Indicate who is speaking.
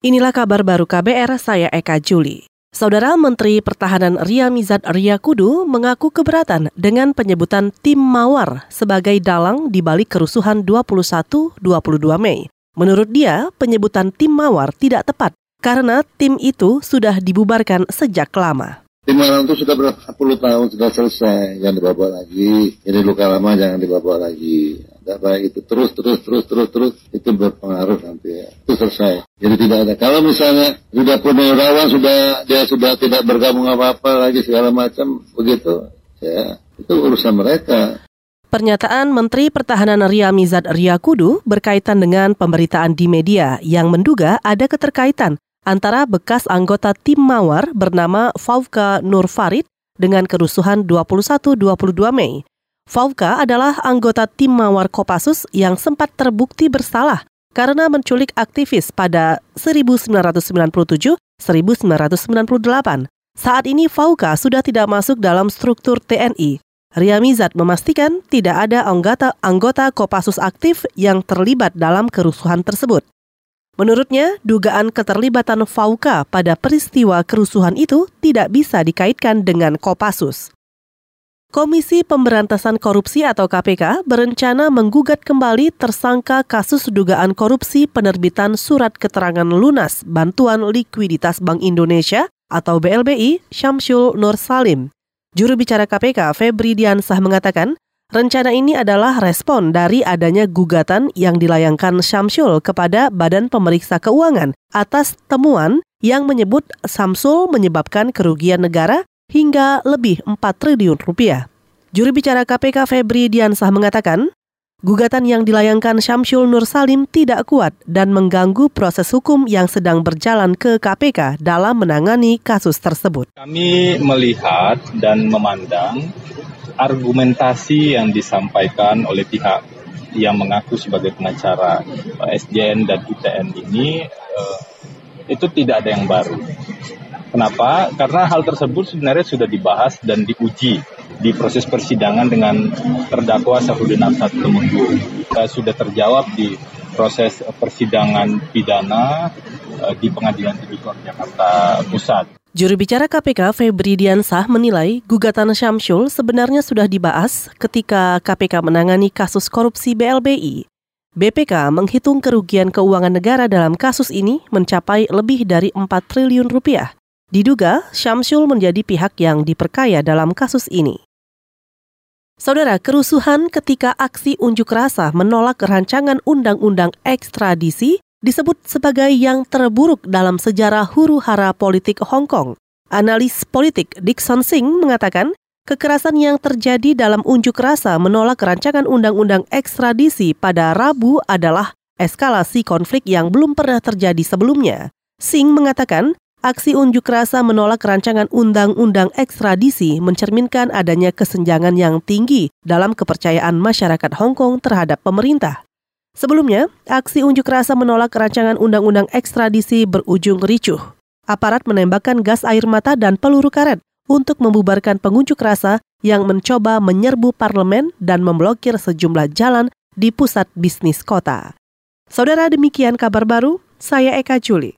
Speaker 1: Inilah kabar baru KBR, saya Eka Juli. Saudara Menteri Pertahanan Ria Mizat Ria Kudu mengaku keberatan dengan penyebutan tim Mawar sebagai dalang di balik kerusuhan 21-22 Mei. Menurut dia, penyebutan tim Mawar tidak tepat karena tim itu sudah dibubarkan sejak lama.
Speaker 2: Tim Malang itu sudah berapa puluh tahun sudah selesai, jangan dibawa lagi. Jadi luka lama jangan dibawa lagi. Baik itu terus terus terus terus terus itu berpengaruh nanti ya. Itu selesai. Jadi tidak ada. Kalau misalnya sudah purnawirawan sudah dia sudah tidak bergabung apa apa lagi segala macam begitu, ya itu urusan mereka.
Speaker 1: Pernyataan Menteri Pertahanan Ria Mizat Ria Kudu berkaitan dengan pemberitaan di media yang menduga ada keterkaitan antara bekas anggota tim Mawar bernama Faufka Nur Farid dengan kerusuhan 21-22 Mei. Faufka adalah anggota tim Mawar Kopassus yang sempat terbukti bersalah karena menculik aktivis pada 1997-1998. Saat ini Fauka sudah tidak masuk dalam struktur TNI. Ria Mizat memastikan tidak ada anggota anggota Kopassus aktif yang terlibat dalam kerusuhan tersebut. Menurutnya, dugaan keterlibatan Fauka pada peristiwa kerusuhan itu tidak bisa dikaitkan dengan Kopassus. Komisi Pemberantasan Korupsi atau KPK berencana menggugat kembali tersangka kasus dugaan korupsi penerbitan surat keterangan lunas bantuan likuiditas Bank Indonesia atau BLBI Syamsul Nur Salim. Juru bicara KPK Febri Diansah mengatakan, Rencana ini adalah respon dari adanya gugatan yang dilayangkan Syamsul kepada Badan Pemeriksa Keuangan atas temuan yang menyebut Samsul menyebabkan kerugian negara hingga lebih 4 triliun rupiah. Juru bicara KPK Febri Diansah mengatakan, gugatan yang dilayangkan Syamsul Nur Salim tidak kuat dan mengganggu proses hukum yang sedang berjalan ke KPK dalam menangani kasus tersebut.
Speaker 3: Kami melihat dan memandang argumentasi yang disampaikan oleh pihak yang mengaku sebagai pengacara eh, SJN dan ITN ini uh, itu tidak ada yang baru. Kenapa? Karena hal tersebut sebenarnya sudah dibahas dan diuji di proses persidangan dengan terdakwa Safrudin Absat Temenggu. Sudah terjawab di proses persidangan pidana uh, di Pengadilan Tipikor Jakarta Pusat.
Speaker 1: Juru bicara KPK Febri Diansah menilai gugatan Syamsul sebenarnya sudah dibahas ketika KPK menangani kasus korupsi BLBI. BPK menghitung kerugian keuangan negara dalam kasus ini mencapai lebih dari 4 triliun rupiah. Diduga Syamsul menjadi pihak yang diperkaya dalam kasus ini. Saudara, kerusuhan ketika aksi unjuk rasa menolak rancangan undang-undang ekstradisi disebut sebagai yang terburuk dalam sejarah huru-hara politik Hong Kong. Analis politik Dixon Singh mengatakan, kekerasan yang terjadi dalam unjuk rasa menolak rancangan undang-undang ekstradisi pada Rabu adalah eskalasi konflik yang belum pernah terjadi sebelumnya. Singh mengatakan, aksi unjuk rasa menolak rancangan undang-undang ekstradisi mencerminkan adanya kesenjangan yang tinggi dalam kepercayaan masyarakat Hong Kong terhadap pemerintah. Sebelumnya, aksi unjuk rasa menolak rancangan undang-undang ekstradisi berujung ricuh. Aparat menembakkan gas air mata dan peluru karet untuk membubarkan pengunjuk rasa yang mencoba menyerbu parlemen dan memblokir sejumlah jalan di pusat bisnis kota. Saudara demikian kabar baru, saya Eka Juli.